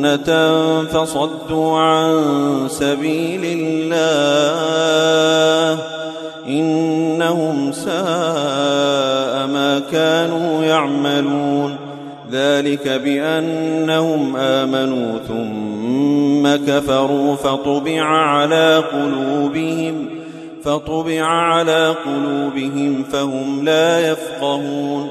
جنة فصدوا عن سبيل الله إنهم ساء ما كانوا يعملون ذلك بأنهم آمنوا ثم كفروا فطبع على قلوبهم فطبع على قلوبهم فهم لا يفقهون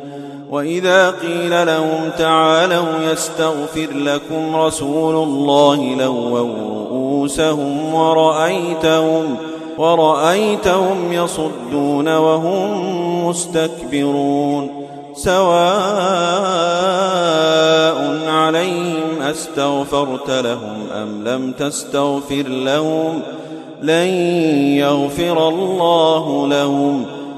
وإذا قيل لهم تعالوا يستغفر لكم رسول الله لووا رؤوسهم ورأيتهم ورأيتهم يصدون وهم مستكبرون سواء عليهم أستغفرت لهم أم لم تستغفر لهم لن يغفر الله لهم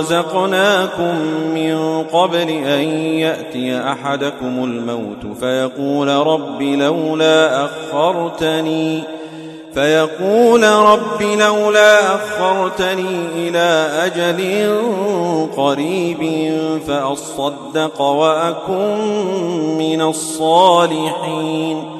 رزقناكم من قبل أن يأتي أحدكم الموت فيقول رب لولا أخرتني فيقول رب لولا أخرتني إلى أجل قريب فأصدق وأكن من الصالحين.